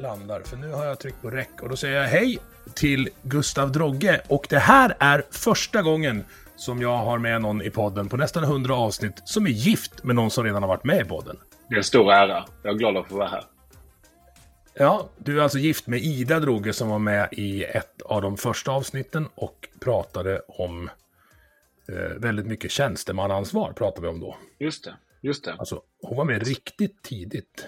landar. För nu har jag tryckt på räck och då säger jag hej till Gustav Drogge. Och det här är första gången som jag har med någon i podden på nästan 100 avsnitt som är gift med någon som redan har varit med i podden. Det är en stor ära. Jag är glad att få vara här. Ja, du är alltså gift med Ida Droge som var med i ett av de första avsnitten och pratade om eh, väldigt mycket tjänstemannaansvar pratade vi om då. Just det. Just det. Alltså, hon var med riktigt tidigt.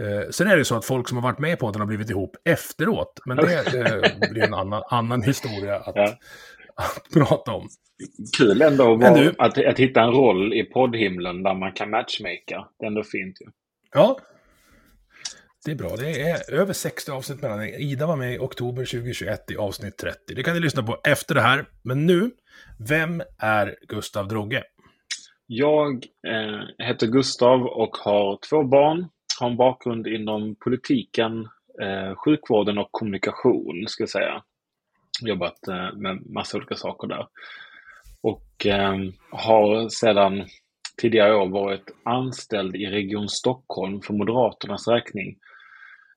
Eh, sen är det så att folk som har varit med på den har blivit ihop efteråt. Men det eh, blir en annan, annan historia att, Ja. att prata om. Kul ändå vara, du- att, att hitta en roll i poddhimlen där man kan matchmaka. Det är ändå fint ju. Ja, det är bra. Det är över 60 avsnitt mellan er. Ida var med i oktober 2021 i avsnitt 30. Det kan ni lyssna på efter det här. Men nu, vem är Gustav Drogge? Jag eh, heter Gustav och har två barn. Har en bakgrund inom politiken, eh, sjukvården och kommunikation, ska jag säga. Jobbat eh, med massa olika saker där. Och eh, har sedan tidigare år varit anställd i Region Stockholm för Moderaternas räkning.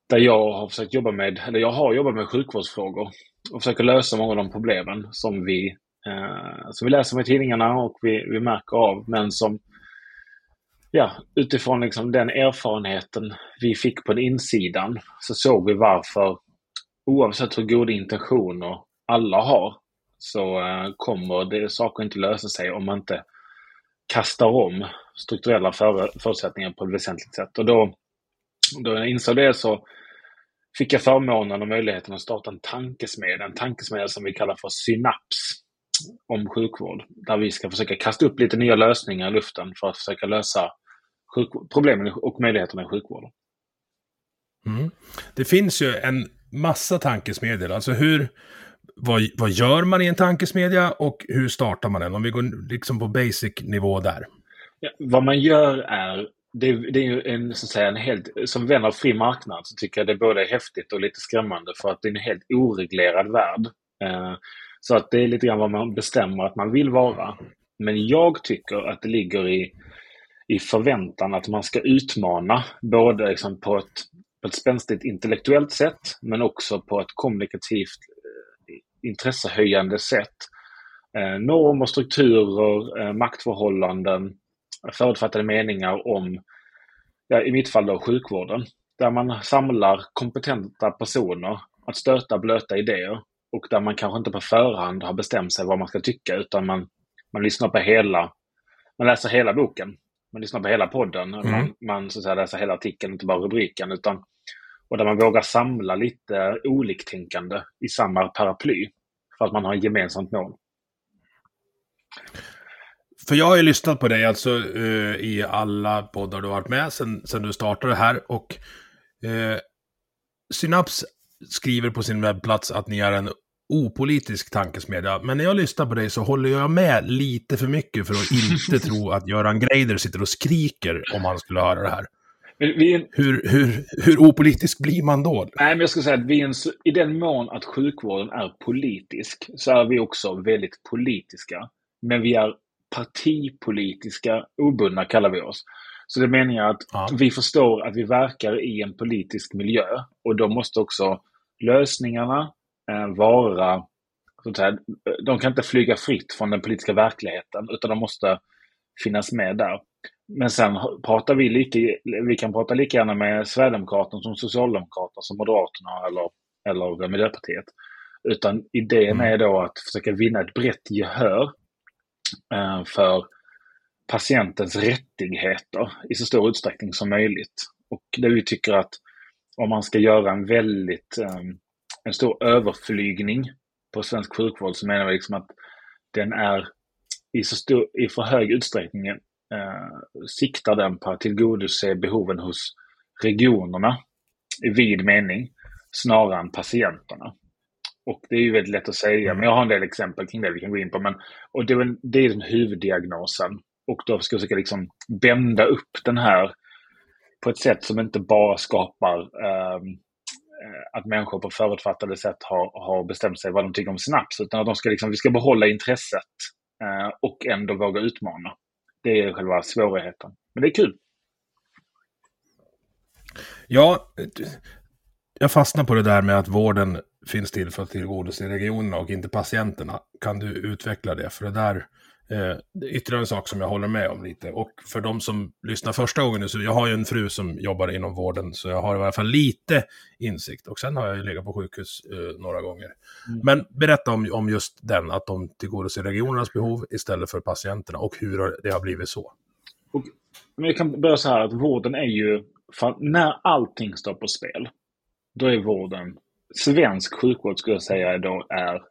Där jag har försökt jobba med, eller jag har jobbat med sjukvårdsfrågor och försöker lösa många av de problemen som vi, eh, som vi läser om i tidningarna och vi, vi märker av, men som ja, utifrån liksom den erfarenheten vi fick på den insidan så såg vi varför oavsett hur goda intentioner alla har så eh, kommer det saker inte lösa sig om man inte kastar om strukturella för, förutsättningar på ett väsentligt sätt. Och då, då jag insåg det så fick jag förmånen och möjligheten att starta en tankesmedja, en tankesmedja som vi kallar för Synaps om sjukvård. Där vi ska försöka kasta upp lite nya lösningar i luften för att försöka lösa problemen och möjligheterna i sjukvården. Mm. Det finns ju en massa tankesmedjor. Alltså hur, vad, vad gör man i en tankesmedja och hur startar man den? Om vi går liksom på basic-nivå där. Ja, vad man gör är, det, det är ju en, så att säga, en helt, som vän av fri marknad så tycker jag det både är häftigt och lite skrämmande för att det är en helt oreglerad värld. Eh, så att det är lite grann vad man bestämmer att man vill vara. Men jag tycker att det ligger i, i förväntan att man ska utmana både liksom på, ett, på ett spänstigt intellektuellt sätt men också på ett kommunikativt eh, intressehöjande sätt. Eh, normer, strukturer, eh, maktförhållanden, förutfattade meningar om, ja, i mitt fall då, sjukvården. Där man samlar kompetenta personer att stöta blöta idéer och där man kanske inte på förhand har bestämt sig vad man ska tycka utan man, man lyssnar på hela, man läser hela boken. Man lyssnar på hela podden. Man, man så att säga, läser hela artikeln, inte bara rubriken. Utan, och där man vågar samla lite oliktänkande i samma paraply. För att man har ett gemensamt mål. För jag har ju lyssnat på dig alltså eh, i alla poddar du har varit med sen, sen du startade här och eh, Synaps skriver på sin webbplats att ni är en opolitisk tankesmedja. Men när jag lyssnar på dig så håller jag med lite för mycket för att inte tro att Göran Greider sitter och skriker om han skulle höra det här. Vi Hur, hur, hur opolitisk blir man då? Nej, men jag skulle säga att vi en, i den mån att sjukvården är politisk så är vi också väldigt politiska. Men vi är partipolitiska, obundna kallar vi oss. Så det menar jag att Ja. vi förstår att vi verkar i en politisk miljö och då måste också lösningarna vara, så att säga, de kan inte flyga fritt från den politiska verkligheten utan de måste finnas med där. Men sen pratar vi lika, vi kan prata lika gärna med Sverigedemokraterna som Socialdemokraterna som Moderaterna eller eller Miljöpartiet. Utan idén är då att försöka vinna ett brett gehör eh, för patientens rättigheter i så stor utsträckning som möjligt. Och det vi tycker att om man ska göra en väldigt um, en stor överflygning på svensk sjukvård så menar vi liksom att den är i, så stor, i för hög utsträckning eh, siktar den på att tillgodose behoven hos regionerna i vid mening snarare än patienterna. Och det är ju väldigt lätt att säga, mm. men jag har en del exempel kring det vi kan gå in på. Men, och det är, det är den huvuddiagnosen. Och då ska vi försöka liksom bända upp den här på ett sätt som inte bara skapar eh, Eh, att människor på förutfattade sätt har, har bestämt sig vad de tycker om snaps. Utan att de ska liksom, vi ska behålla intresset eh, och ändå våga utmana. Det är själva svårigheten. Men det är kul. Ja, jag fastnar på det där med att vården finns till för att tillgodose regionerna och inte patienterna. Kan du utveckla det? För det där Eh, ytterligare en sak som jag håller med om lite. Och för de som lyssnar första gången nu, så jag har ju en fru som jobbar inom vården, så jag har i alla fall lite insikt. Och sen har jag ju legat på sjukhus eh, några gånger. Mm. Men berätta om, om just den, att de tillgodoser regionernas behov istället för patienterna och hur det har blivit så. Och, men jag kan börja så här att vården är ju, när allting står på spel, då är vården, svensk sjukvård skulle jag säga då är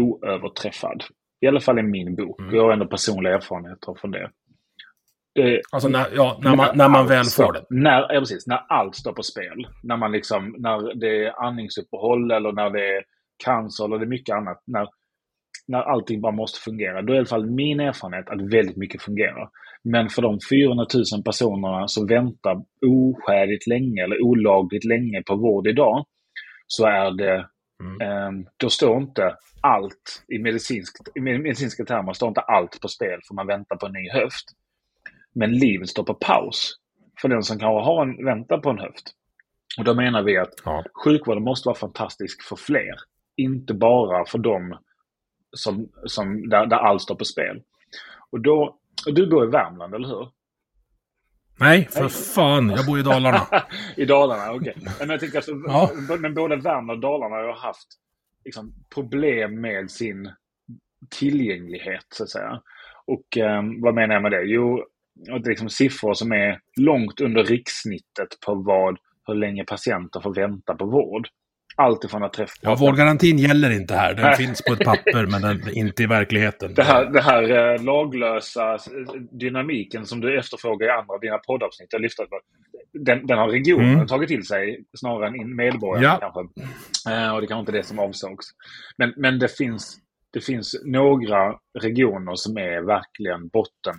oöverträffad. I alla fall i min bok. Mm. Jag har ändå personliga erfarenheter från det. det alltså när, ja, när, man, när man väl får det? När, ja, precis. När allt står på spel. När, man liksom, när det är andningsuppehåll eller när det är cancer eller det är mycket annat. När, när allting bara måste fungera. Då är i alla fall min erfarenhet att väldigt mycket fungerar. Men för de 400 000 personerna som väntar oskäligt länge eller olagligt länge på vård idag så är det Mm. Ehm, då står inte allt i, medicinsk, i medicinska termer, står inte allt på spel för man väntar på en ny höft. Men livet står på paus för den som kanske har en, väntar på en höft. Och då menar vi att ja. sjukvården måste vara fantastisk för fler. Inte bara för dem som, som, där, där allt står på spel. Och då, och du bor i Värmland, eller hur? Nej, för fan. Jag bor i Dalarna. I Dalarna, okej. Okay. Men jag tycker att ja. men både Värmland och Dalarna har haft liksom, problem med sin tillgänglighet, så att säga. Och eh, vad menar jag med det? Jo, det är liksom siffror som är långt under rikssnittet på vad, hur länge patienter får vänta på vård. Allt ifrån att träffa... Ja, vårdgarantin gäller inte här. Den finns på ett papper, men den, inte i verkligheten. Det här, det här eh, laglösa dynamiken som du efterfrågar i andra av dina poddavsnitt, jag lyfter den, den har regionen mm. tagit till sig snarare än medborgarna ja. kanske. Eh, och det kanske inte är det som avsågs. Men, men det, finns, det finns några regioner som är verkligen botten,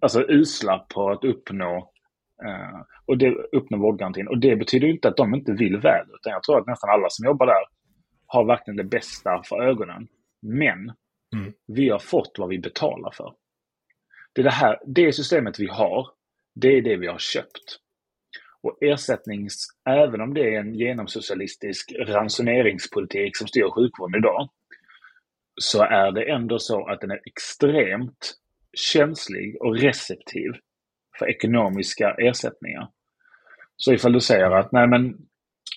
alltså usla på att uppnå och det uppnår vårdgarantin. Och det betyder inte att de inte vill väl, utan jag tror att nästan alla som jobbar där har verkligen det bästa för ögonen. Men mm. vi har fått vad vi betalar för. Det, är det, här, det systemet vi har, det är det vi har köpt. Och ersättnings, även om det är en genomsocialistisk ransoneringspolitik som styr sjukvården idag, så är det ändå så att den är extremt känslig och receptiv för ekonomiska ersättningar. Så ifall du säger att nej men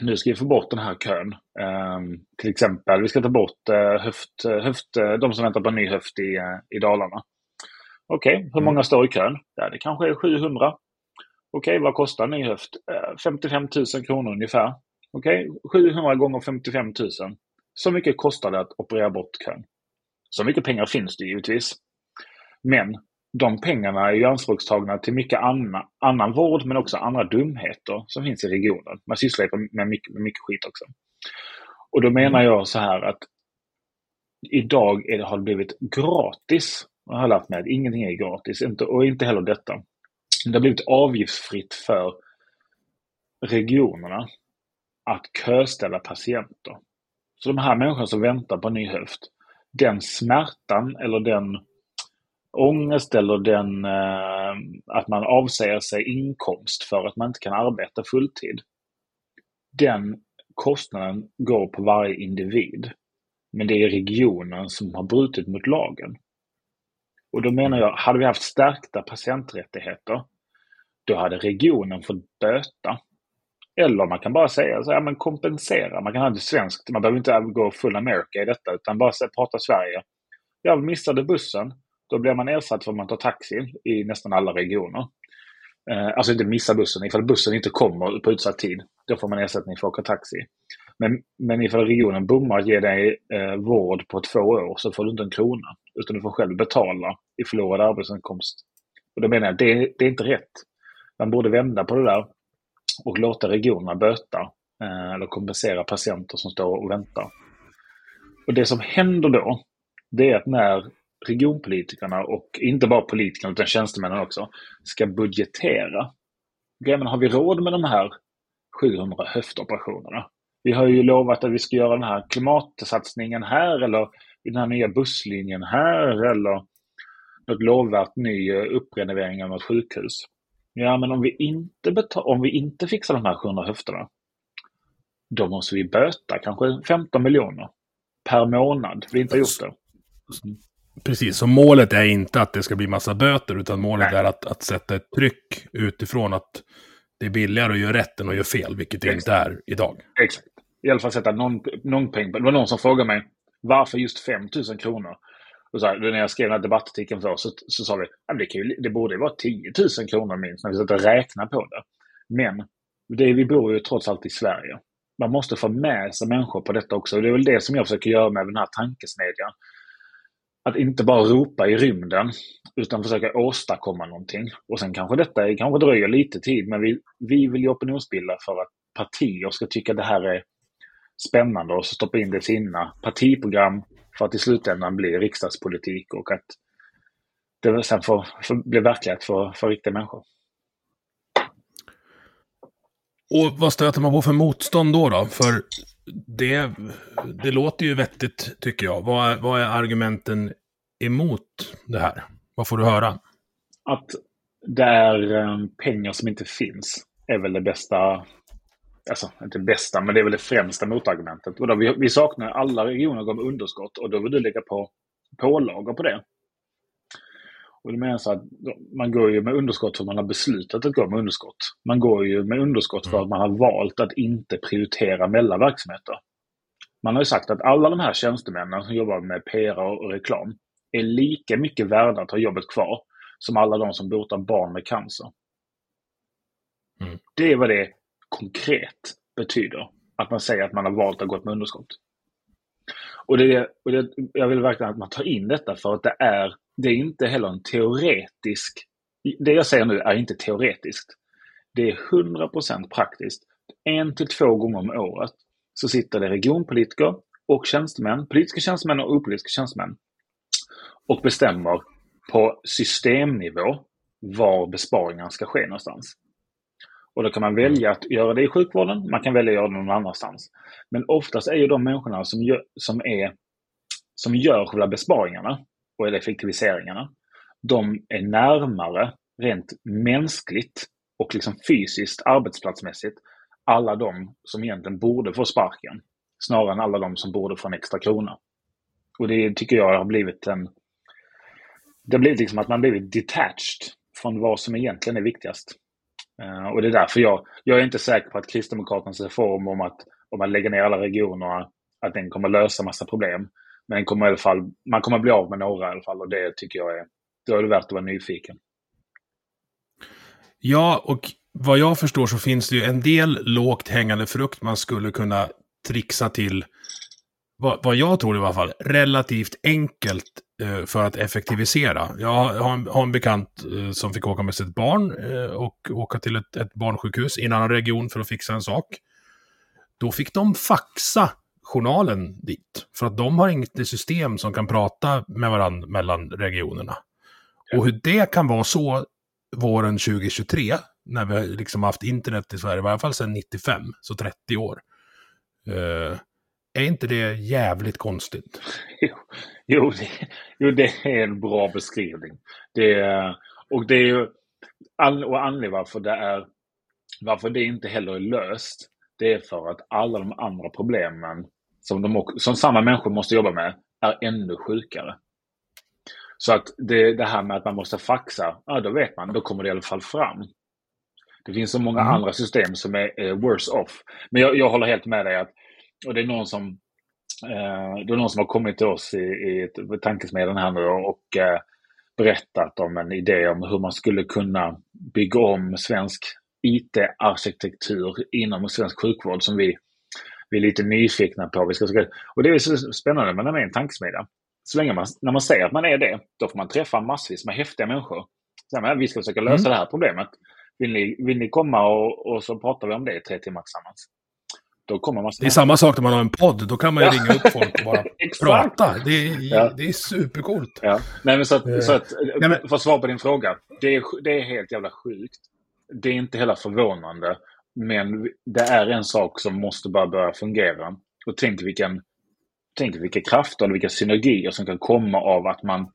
nu ska vi få bort den här kön. Um, till exempel, vi ska ta bort uh, höft, höft, uh, de som väntar på en ny höft i, uh, i Dalarna. Okej, okay, hur många mm. står i kön? Ja, det kanske är 700. Okej, okay, vad kostar en ny höft? 55 000 kronor ungefär. Okej, okay, 700 gånger 55 000. Så mycket kostar det att operera bort kön. Så mycket pengar finns det givetvis. Men de pengarna är ju anspråkstagna till mycket annan, annan vård men också andra dumheter som finns i regionen. Man sysslar med mycket, med mycket skit också. Och då menar jag så här att idag är det, har det blivit gratis. Jag har lärt mig att ingenting är gratis inte, och inte heller detta. Det har blivit avgiftsfritt för regionerna att köställa patienter. Så de här människorna som väntar på en ny höft, den smärtan eller den ångest eller den, eh, att man avsäger sig inkomst för att man inte kan arbeta fulltid. Den kostnaden går på varje individ. Men det är regionen som har brutit mot lagen. Och då menar jag, hade vi haft stärkta patienträttigheter, då hade regionen fått böta Eller man kan bara säga så här, men kompensera. Man kan ha det svenskt. Man behöver inte gå full America i detta, utan bara prata Sverige. Jag missade bussen. Då blir man ersatt för att man tar taxi i nästan alla regioner. Eh, alltså inte missa bussen. Ifall bussen inte kommer på utsatt tid, då får man ersättning för att åka taxi. Men, men ifall regionen bommar att ge dig eh, vård på två år så får du inte en krona. Utan du får själv betala i förlorad arbetsinkomst. Och då menar jag, det, det är inte rätt. Man borde vända på det där och låta regionerna böta eh, eller kompensera patienter som står och väntar. Och det som händer då, det är att när regionpolitikerna och inte bara politikerna utan tjänstemännen också ska budgetera. Grejen har vi råd med de här 700 höftoperationerna? Vi har ju lovat att vi ska göra den här klimatsatsningen här eller den här nya busslinjen här eller något lovvärt ny eh, upprenovering av något sjukhus. Ja, men om vi inte, betal- om vi inte fixar de här 700 höfterna, då måste vi böta kanske 15 miljoner per månad. Vi inte har gjort det. Mm. Precis, så målet är inte att det ska bli massa böter, utan målet Nej. är att, att sätta ett tryck utifrån att det är billigare att göra rätt än att göra fel, vilket det inte är idag. Exakt. I alla fall sätta någon, någon peng Det var någon som frågade mig, varför just 5 000 kronor? Och så här, när jag skrev den här debattartikeln för så, så sa vi att det, ju, det borde vara 10 000 kronor minst när vi satt och räknade på det. Men det, vi bor ju trots allt i Sverige. Man måste få med sig människor på detta också. Och det är väl det som jag försöker göra med den här tankesmedjan. Att inte bara ropa i rymden, utan försöka åstadkomma någonting. Och sen kanske detta kanske dröjer lite tid, men vi, vi vill ju opinionsbilda för att partier ska tycka det här är spännande och stoppa in det i sina partiprogram för att i slutändan bli riksdagspolitik och att det sen får, får bli verklighet för, för riktiga människor. Och vad stöter man på för motstånd då? då? För det, det låter ju vettigt, tycker jag. Vad är, vad är argumenten emot det här? Vad får du höra? Att det är ehm, pengar som inte finns är väl det bästa, alltså inte det bästa, men det är väl det främsta motargumentet. Och då vi, vi saknar, alla regioner går med underskott och då vill du lägga på pålagor på det. Och det menar så att man går ju med underskott för att man har beslutat att gå med underskott. Man går ju med underskott för att man har valt att inte prioritera mellan verksamheter. Man har ju sagt att alla de här tjänstemännen som jobbar med PR och reklam är lika mycket värda att ha jobbet kvar som alla de som botar barn med cancer. Mm. Det är vad det konkret betyder. Att man säger att man har valt att gå med underskott. Och, det, och det, jag vill verkligen att man tar in detta för att det är det är inte heller en teoretisk... Det jag säger nu är inte teoretiskt. Det är 100% praktiskt. En till två gånger om året så sitter det regionpolitiker och tjänstemän, politiska tjänstemän och opolitiska tjänstemän och bestämmer på systemnivå var besparingarna ska ske någonstans. Och då kan man välja att göra det i sjukvården, man kan välja att göra det någon annanstans. Men oftast är ju de människorna som gör, som är, som gör själva besparingarna, och effektiviseringarna, de är närmare rent mänskligt och liksom fysiskt arbetsplatsmässigt alla de som egentligen borde få sparken. Snarare än alla de som borde få en extra krona. Och det tycker jag har blivit en... Det har blivit liksom att man blivit detached från vad som egentligen är viktigast. Eh, och det är därför jag, jag är inte säker på att Kristdemokraternas reform om att, om att lägga ner alla regionerna, att den kommer lösa massa problem. Men kommer i alla fall, man kommer bli av med några i alla fall och det tycker jag är, då är det värt att vara nyfiken. Ja, och vad jag förstår så finns det ju en del lågt hängande frukt man skulle kunna trixa till, vad, vad jag tror i alla fall, relativt enkelt eh, för att effektivisera. Jag har en, har en bekant eh, som fick åka med sitt barn eh, och åka till ett, ett barnsjukhus i en annan region för att fixa en sak. Då fick de faxa journalen dit. För att de har inget system som kan prata med varandra mellan regionerna. Och hur det kan vara så våren 2023, när vi liksom haft internet i Sverige, i alla fall sedan 95, så 30 år. Uh, är inte det jävligt konstigt? Jo, jo, det, jo, det är en bra beskrivning. Det, och det är ju och anledningen varför det är varför det inte heller är löst. Det är för att alla de andra problemen som, de, som samma människor måste jobba med är ännu sjukare. Så att det, det här med att man måste faxa, ja då vet man, då kommer det i alla fall fram. Det finns så många Mm. andra system som är eh, worse off. Men jag, jag håller helt med dig att, och det är någon som, eh, det är någon som har kommit till oss i, i tankesmedjan här nu och eh, berättat om en idé om hur man skulle kunna bygga om svensk IT-arkitektur inom svensk sjukvård som vi, vi är lite nyfikna på. Vi ska, och det är så spännande med när man är en tankesmedja. Så länge man, när man säger att man är det, då får man träffa massvis med häftiga människor. Så här, vi ska försöka lösa Mm. det här problemet. Vill ni, vill ni komma och, och så pratar vi om det i tre timmar tillsammans? Då kommer man... Det är samma sak när man har en podd. Då kan man ju ringa upp folk och bara prata. Det är, Ja. det är supercoolt. Ja. Nej, men så att, Eh, så att nej, men- för att svara på din fråga. Det är, det är helt jävla sjukt. Det är inte heller förvånande. Men det är en sak som måste bara börja fungera. Och tänk vilken, tänk vilka krafter eller vilka synergier som kan komma av att man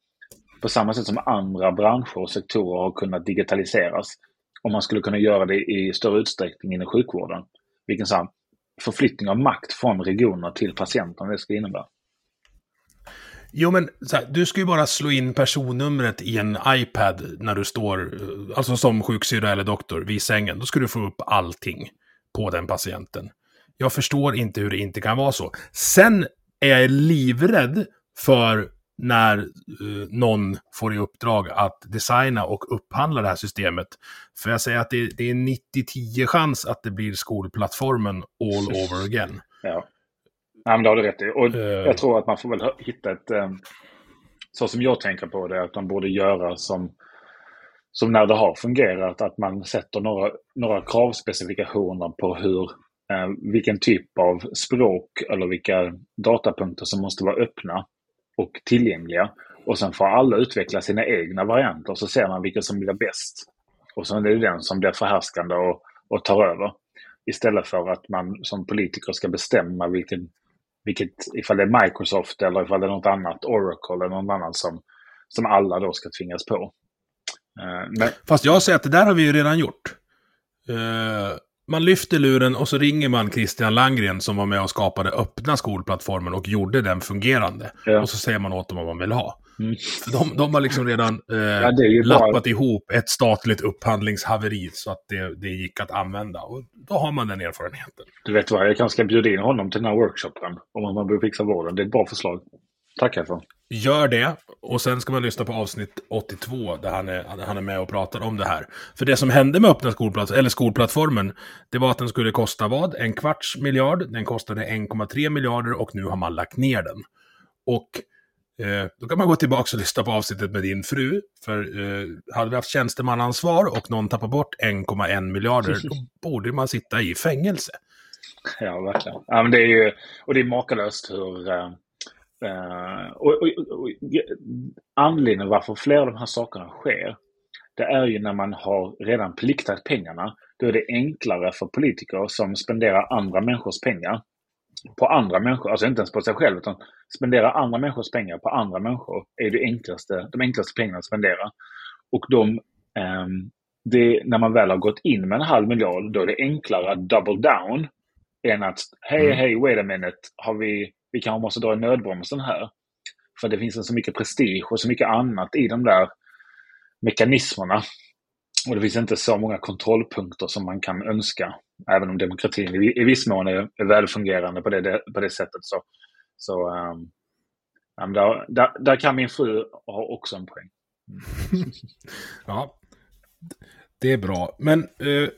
på samma sätt som andra branscher och sektorer har kunnat digitaliseras. Om man skulle kunna göra det i större utsträckning inom sjukvården. Vilken sån förflyttning av makt från regioner till patienterna det ska innebära. Jo, men här, du ska ju bara slå in personnumret i en iPad när du står, eh, alltså som sjuksyrra eller doktor, vid sängen. Då ska du få upp allting på den patienten. Jag förstår inte hur det inte kan vara så. Sen är jag livrädd för när eh, någon får i uppdrag att designa och upphandla det här systemet. För jag säger att det, det är 90-10 chans att det blir skolplattformen all over again. Ja. Nej, men det har du rätt i. Och Eh. jag tror att man får väl hitta ett... eh, Så som jag tänker på det, att man borde göra som, som när det har fungerat, att man sätter några, några kravspecifikationer på hur, eh, vilken typ av språk eller vilka datapunkter som måste vara öppna och tillgängliga. Och sen får alla utveckla sina egna varianter, så ser man vilken som blir bäst. Och sen är det den som blir förhärskande och, och tar över. Istället för att man som politiker ska bestämma vilken, vilket, ifall det är Microsoft eller ifall det är något annat, Oracle eller någon annan som, som alla då ska tvingas på. Eh, Men, Fast jag säger att det där har vi ju redan gjort. Eh, man lyfter luren och så ringer man Christian Langgren som var med och skapade öppna skolplattformen och gjorde den fungerande. Ja. Och så säger man åt dem vad man vill ha. Mm. De, de har liksom redan eh, Ja, ju bara- lappat ihop ett statligt upphandlingshaveri så att det, det gick att använda. Och då har man den erfarenheten. du vet vad, jag kanske ska bjuda in honom till den här workshopen. Om man behöver fixa vården. Det är ett bra förslag. Tackar för. Gör det, och sen ska man lyssna på avsnitt 82 där han är, han är med och pratar om det här. För det som hände med öppna skolplats, eller skolplattformen, det var att den skulle kosta vad? En kvarts miljard, den kostade 1,3 miljarder och nu har man lagt ner den. Och eh, då kan man gå tillbaka och lyssna på avsnittet med din fru, för eh, hade vi haft tjänstemannaansvar och någon tappar bort 1,1 miljarder, då borde man sitta i fängelse. Ja, verkligen. Ja, men det är ju, och det är makalöst hur... eh, eh, och, och, och, och, anledningen varför flera av de här sakerna sker, det är ju när man har redan pliktat pengarna. Då är det enklare för politiker som spenderar andra människors pengar på andra människor, alltså inte ens på sig själv, utan spendera andra människors pengar på andra människor är det enklaste, de enklaste pengarna att spendera. Och de, ehm, det, när man väl har gått in med en halv miljard, då är det enklare att double down än att hej, Mm. hej, wait a minute, har vi, vi kanske måste dra i nödbromsen här. För det finns så mycket prestige och så mycket annat i de där mekanismerna. Och det finns inte så många kontrollpunkter som man kan önska. Även om demokratin i, viss mån är, är välfungerande på det, på det sättet. Så, så um, där, där, där kan min fru ha också en poäng. Ja, det är bra. Men uh,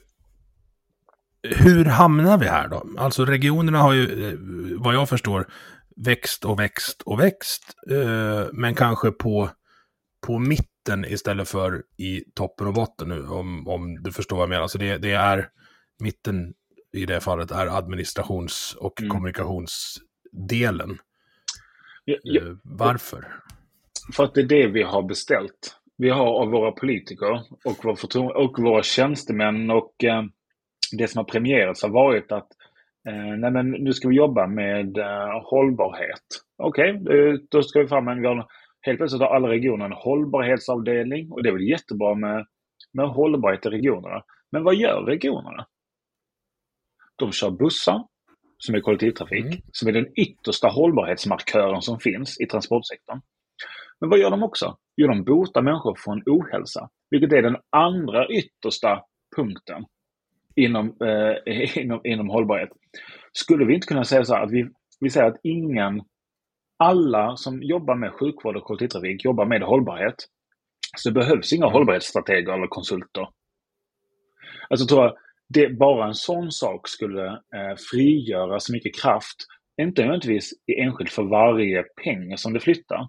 hur hamnar vi här då? Alltså regionerna har ju, eh, vad jag förstår, växt och växt och växt. Uh, men kanske på, på mitten istället för i toppen och botten nu, om, om du förstår vad jag menar. Alltså det, det är mitten i det fallet är administrations och Mm. kommunikationsdelen. Ja, ja, Eh, varför? För att det är det vi har beställt. Vi har av våra politiker och, vår förtro- och våra tjänstemän och eh, det som har premierats har varit att eh, nej men nu ska vi jobba med eh, hållbarhet. Okej, eh, då ska vi fram med en... Helt plötsligt har alla regioner en hållbarhetsavdelning och det är väl jättebra med, med hållbarhet i regionerna. Men vad gör regionerna? De kör bussar, som är kollektivtrafik, Mm. som är den yttersta hållbarhetsmarkören som finns i transportsektorn. Men vad gör de också? Jo, de botar människor från ohälsa, vilket är den andra yttersta punkten inom, eh, inom, inom hållbarhet. Skulle vi inte kunna säga så här att vi, vi säger att ingen, alla som jobbar med sjukvård och kollektivtrafik jobbar med hållbarhet. Så det behövs inga mm. hållbarhetsstrateger eller konsulter. Alltså tror jag, det, bara en sån sak skulle eh, frigöra så mycket kraft. Inte nödvändigtvis enskilt för varje peng som det flyttar.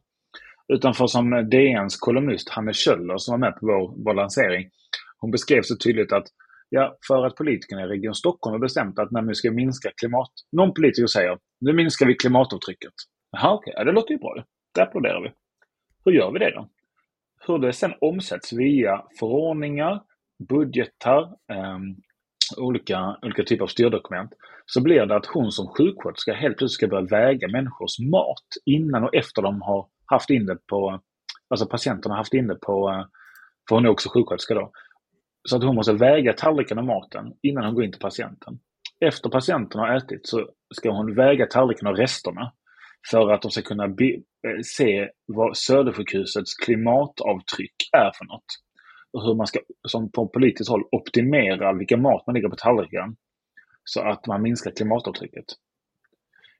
Utan för som DNs kolumnist Hanne Kjöller som var med på vår, vår lansering. Hon beskrev så tydligt att ja, för att politikerna i Region Stockholm har bestämt att när vi ska minska klimat... Någon politiker säger nu minskar vi klimatavtrycket. Jaha, okej, okay. ja, det låter ju bra det. Applåderar vi. Hur gör vi det då? Hur det sen omsätts via förordningar, budgetar, um, olika, olika typer av styrdokument, så blir det att hon som sjuksköterska helt plötsligt ska börja väga människors mat innan och efter de har haft in det på, alltså patienterna har haft in det på, eh, för hon är också sjuksköterska då. Så att hon måste väga tallriken och maten innan hon går in till patienten. Efter patienten har ätit så ska hon väga tallriken och resterna för att de ska kunna be, eh, se vad Södersjukhusets klimatavtryck är för något. Och hur man ska, som på politiskt håll, optimera vilken mat man lägger på tallriken så att man minskar klimatavtrycket.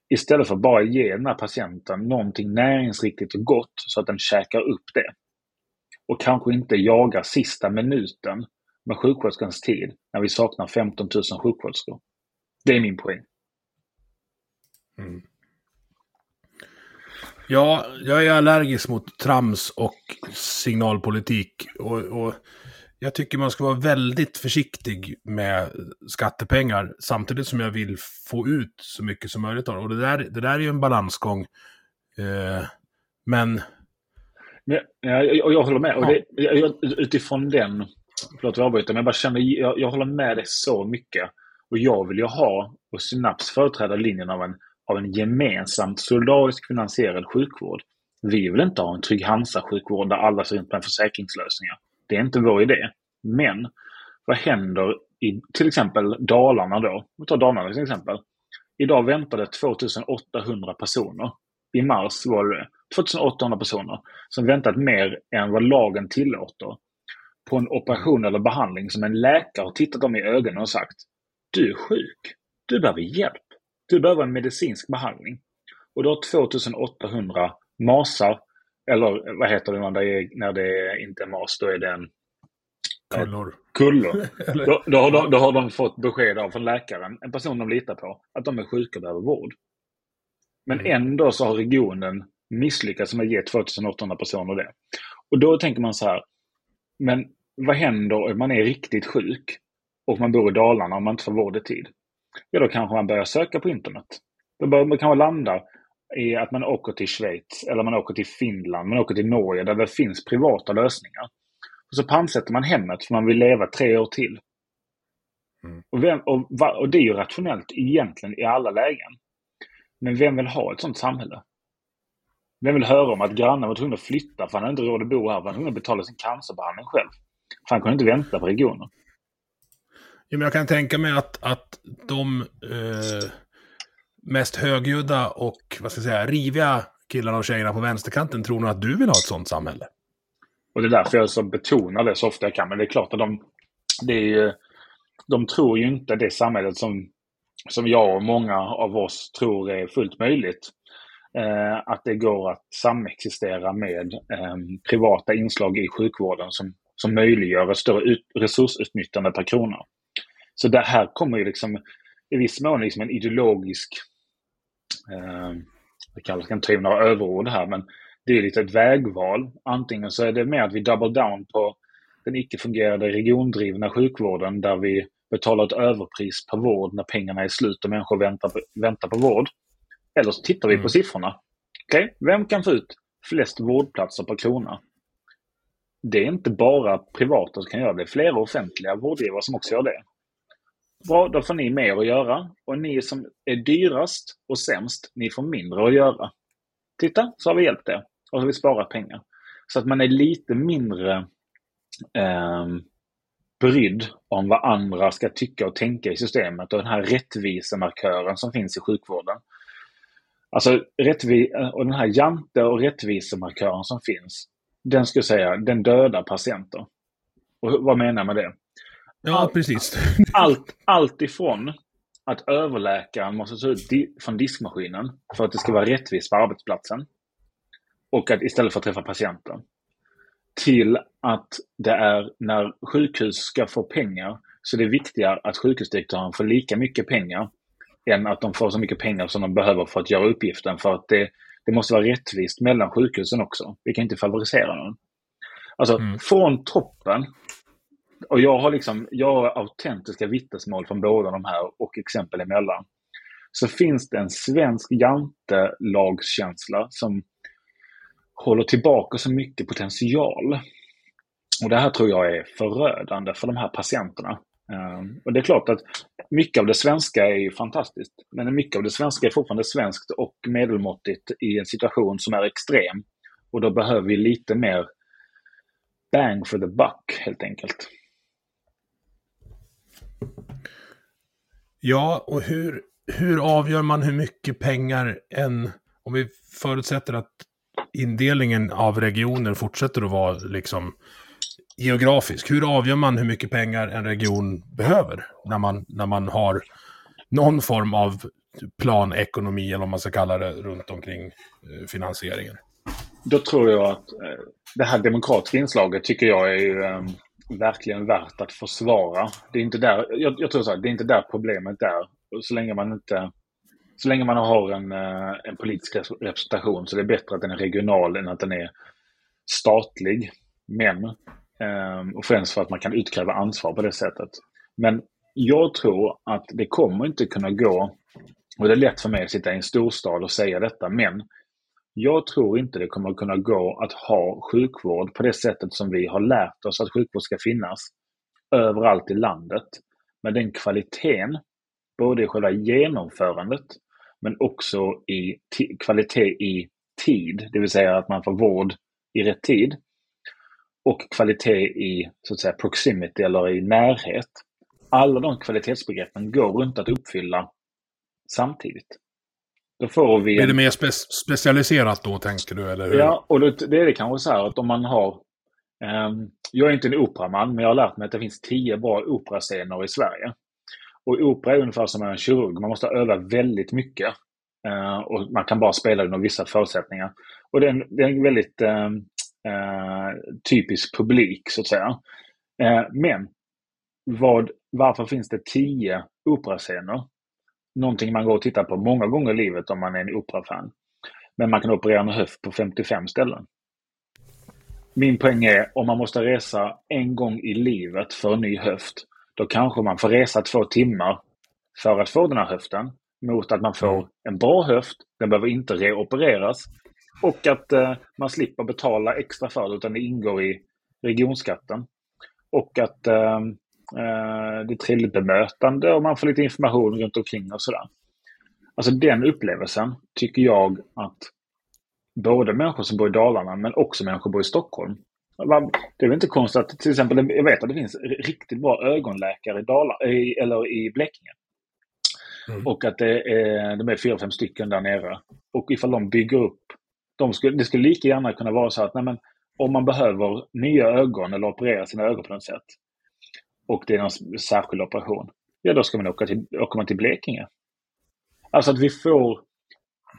Istället för att bara ge den här patienten någonting näringsriktigt och gott så att den käkar upp det. Och kanske inte jaga sista minuten med sjuksköterskans tid när vi saknar 15 000 sjuksköterskor. Det är min poäng. Mm. Ja, jag är allergisk mot trams och signalpolitik. Och, och, jag tycker man ska vara väldigt försiktig med skattepengar samtidigt som jag vill få ut så mycket som möjligt av det. Och det där, det där är ju en balansgång. Eh, men... Ja, jag, jag håller med. Och det, jag, utifrån den, förlåt jag avbryter, men jag bara känner, jag, jag håller med dig så mycket. Och jag vill ju ha, och Synaps företräda linjen av en av en gemensamt solidariskt finansierad sjukvård. Vi vill inte ha en Trygg Hansa-sjukvård där alla ser ut med försäkringslösningar. Det är inte vår idé. Men vad händer i till exempel Dalarna då? Vi tar Dalarna till exempel. Idag väntade 2800 personer. I mars var det 2800 personer som väntat mer än vad lagen tillåter på en operation eller behandling som en läkare har tittat dem i ögonen och sagt Du är sjuk. Du behöver hjälp. Du behöver en medicinsk behandling. Och du har 2800 masar, eller vad heter det när det, är, när det inte är mas? Då är det en... Kullor. Kullor. då, då, har de, då har de fått besked av från läkaren, en person de litar på, att de är sjuka och behöver vård. Men mm. ändå så har regionen misslyckats med att ge 2800 personer det. Och då tänker man så här, men vad händer om man är riktigt sjuk och man bor i Dalarna och man inte får vård i tid? Ja då kanske man börjar söka på internet. Då börjar man kanske landa i att man åker till Schweiz eller man åker till Finland, man åker till Norge där det finns privata lösningar. Och så pantsätter man hemmet för man vill leva tre år till. Mm. Och, vem, och, och, det är ju rationellt egentligen i alla lägen. Men vem vill ha ett sånt samhälle? Vem vill höra om att grannen var tvungen att flytta för han hade inte råd att bo här, för han var tvungen att betala sin cancerbehandling själv? För han kunde inte vänta på regionen. Ja, men jag kan tänka mig att, att de eh, mest högljudda och vad ska jag säga, riviga killarna och tjejerna på vänsterkanten tror nog att du vill ha ett sånt samhälle. Och det är därför jag så betonar det så ofta jag kan. Men det är klart att de, det är ju, de tror ju inte det samhället som, som jag och många av oss tror är fullt möjligt. Eh, att det går att samexistera med eh, privata inslag i sjukvården som, som möjliggör ett större ut, resursutnyttjande per krona. Så det här kommer ju liksom i viss mån liksom en ideologisk, eh, jag kan ta in några överord här, men det är lite ett vägval. Antingen så är det mer att vi double down på den icke-fungerande regiondrivna sjukvården där vi betalar ett överpris på vård när pengarna är slut och människor väntar på, väntar på vård. Eller så tittar vi mm. på siffrorna. Okay? Vem kan få ut flest vårdplatser per krona? Det är inte bara privata som kan göra det. Det är flera offentliga vårdgivare som också gör det. Bra, då får ni mer att göra. Och ni som är dyrast och sämst, ni får mindre att göra. Titta, så har vi hjälpt er. Och så har vi sparat pengar. Så att man är lite mindre eh, brydd om vad andra ska tycka och tänka i systemet och den här rättvisemarkören som finns i sjukvården. Alltså rättvi eh, och den här jante och rättvisemarkören som finns, den skulle säga, den dödar patienter. Och vad menar jag med det? Ja, Allt- precis. Allt, allt ifrån att överläkaren måste ta ut di- från diskmaskinen för att det ska vara rättvist på arbetsplatsen. Och att istället för att träffa patienten. Till att det är när sjukhus ska få pengar så det är viktigare att sjukhusdirektören får lika mycket pengar än att de får så mycket pengar som de behöver för att göra uppgiften. För att det, det måste vara rättvist mellan sjukhusen också. Vi kan inte favorisera någon. Alltså Mm. från toppen och jag har liksom, jag har autentiska vittnesmål från båda de här och exempel emellan. Så finns det en svensk jantelagskänsla som håller tillbaka så mycket potential. Och det här tror jag är förödande för de här patienterna. Ehm, och det är klart att mycket av det svenska är ju fantastiskt. Men mycket av det svenska är fortfarande svenskt och medelmåttigt i en situation som är extrem. Och då behöver vi lite mer bang for the buck helt enkelt. Ja, och hur, hur avgör man hur mycket pengar en... Om vi förutsätter att indelningen av regioner fortsätter att vara liksom geografisk. Hur avgör man hur mycket pengar en region behöver när man, när man har någon form av planekonomi, eller vad man ska kalla det, runt omkring eh, finansieringen? Då tror jag att eh, det här demokratiska inslaget tycker jag är ju ehm, verkligen värt att försvara. Det är inte där, jag, jag tror så här, det är inte där problemet är. Så länge man inte så länge man har en, eh, en politisk representation så är det bättre att den är regional än att den är statlig. Men, ehm, och främst för att man kan utkräva ansvar på det sättet. Men jag tror att det kommer inte kunna gå, och det är lätt för mig att sitta i en storstad och säga detta, men jag tror inte det kommer kunna gå att ha sjukvård på det sättet som vi har lärt oss att sjukvård ska finnas överallt i landet. Med den kvaliteten, både i själva genomförandet men också i kvalitet i tid, det vill säga att man får vård i rätt tid. Och kvalitet i så att säga, proximity eller i närhet. Alla de kvalitetsbegreppen går inte att uppfylla samtidigt. Då får vi Blir det mer spe specialiserat då, tänker du? Eller hur? Ja, och det, det är det kanske så här att om man har... ehm, jag är inte en operaman, men jag har lärt mig att det finns tio bra operascener i Sverige. Och opera är ungefär som en kirurg. Man måste öva väldigt mycket. Eh, och man kan bara spela under vissa förutsättningar. Och det är en, det är en väldigt ehm, eh, typisk publik, så att säga. Eh, men vad, varför finns det tio operascener? Någonting man går och tittar på många gånger i livet om man är en operafan. Men man kan operera en höft på 55 ställen. Min poäng är, om man måste resa en gång i livet för en ny höft, då kanske man får resa två timmar för att få den här höften. Mot att man får en bra höft, den behöver inte reopereras. Och att eh, man slipper betala extra för det, utan det ingår i regionskatten. Och att eh, eh, det är trevligt bemötande och man får lite information runt omkring och sådär. Alltså den upplevelsen tycker jag att både människor som bor i Dalarna men också människor som bor i Stockholm. Det är väl inte konstigt att till exempel, jag vet att det finns riktigt bra ögonläkare i, Dalarna, eller i Blekinge. Mm. Och att det är, de är fyra, fem stycken där nere. Och ifall de bygger upp, de skulle, det skulle lika gärna kunna vara så att nej men, om man behöver nya ögon eller operera sina ögon på något sätt och det är någon särskild operation, ja då ska man åka till, åker man till Blekinge. Alltså att vi får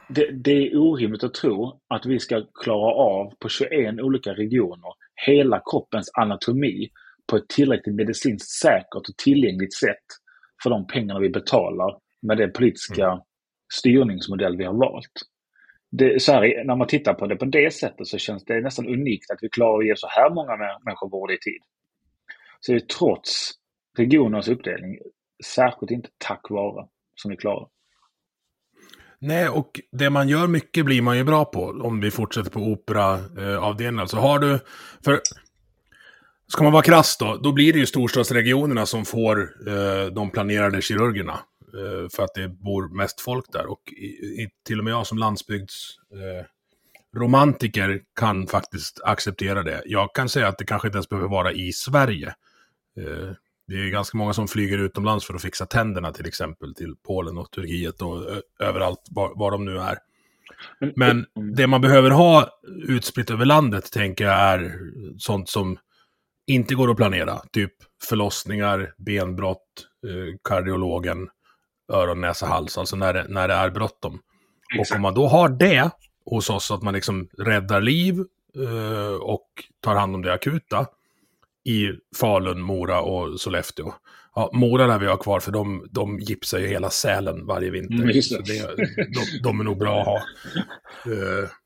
det, det är orimligt att tro att vi ska klara av på 21 olika regioner hela kroppens anatomi på ett tillräckligt medicinskt säkert och tillgängligt sätt för de pengarna vi betalar med den politiska styrningsmodell vi har valt. Det, så här, när man tittar på det på det sättet så känns det nästan unikt att vi klarar att ge så här många mä- människor vård i tid. Så det är trots regionernas uppdelning, särskilt inte tack vare, som vi klarar. Nej, och det man gör mycket blir man ju bra på om vi fortsätter på operaavdelningen. Eh, alltså har du, för ska man vara krass då, då blir det ju storstadsregionerna som får eh, de planerade kirurgerna. Eh, för att det bor mest folk där. Och i, i, till och med jag som landsbygdsromantiker eh, kan faktiskt acceptera det. Jag kan säga att det kanske inte ens behöver vara i Sverige. Eh, det är ganska många som flyger utomlands för att fixa tänderna till exempel till Polen och Turkiet och överallt var, var de nu är. Men det man behöver ha utspritt över landet tänker jag är sånt som inte går att planera. Typ förlossningar, benbrott, eh, kardiologen, öron, näsa, hals. Alltså när det, när det är bråttom. Och om man då har det hos oss, att man liksom räddar liv eh, och tar hand om det akuta i Falun, Mora och Sollefteå. Ja, Mora lär vi ha kvar för de, de gipsar ju hela Sälen varje vinter. Mm, det. det, de, de är nog bra att ha. Eh,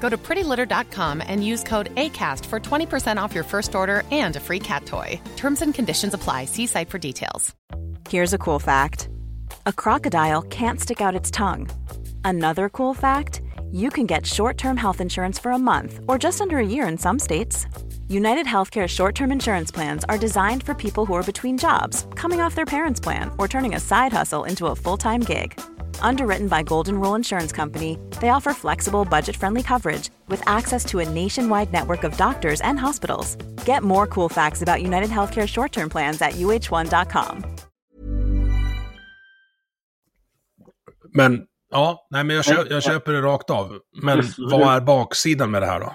Go to prettylitter.com and use code ACAST for 20% off your first order and a free cat toy. Terms and conditions apply. See site for details. Here's a cool fact a crocodile can't stick out its tongue. Another cool fact you can get short term health insurance for a month or just under a year in some states. United Healthcare short term insurance plans are designed for people who are between jobs, coming off their parents' plan, or turning a side hustle into a full time gig. Underwritten by Golden Rule Insurance Company, they offer flexible, budget friendly coverage with access to a nationwide network of doctors and hospitals. Get more cool facts about United Healthcare short term plans at uh1.com. men ja, nej, men jag, kö, jag köper det rakt av. Men mm. vad är baksidan med det här då?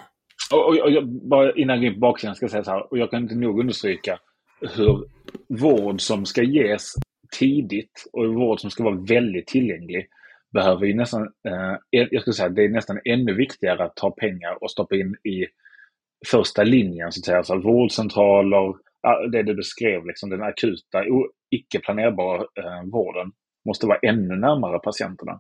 Och, och, och jag, bara innan jag går in på baksidan ska jag säga så här, och jag kan inte nog understryka hur vård som ska ges tidigt och vård som ska vara väldigt tillgänglig behöver ju nästan, eh, jag skulle säga det är nästan ännu viktigare att ta pengar och stoppa in i första linjen så att säga. Alltså vårdcentraler, det du beskrev, liksom den akuta, icke planerbara eh, vården måste vara ännu närmare patienterna.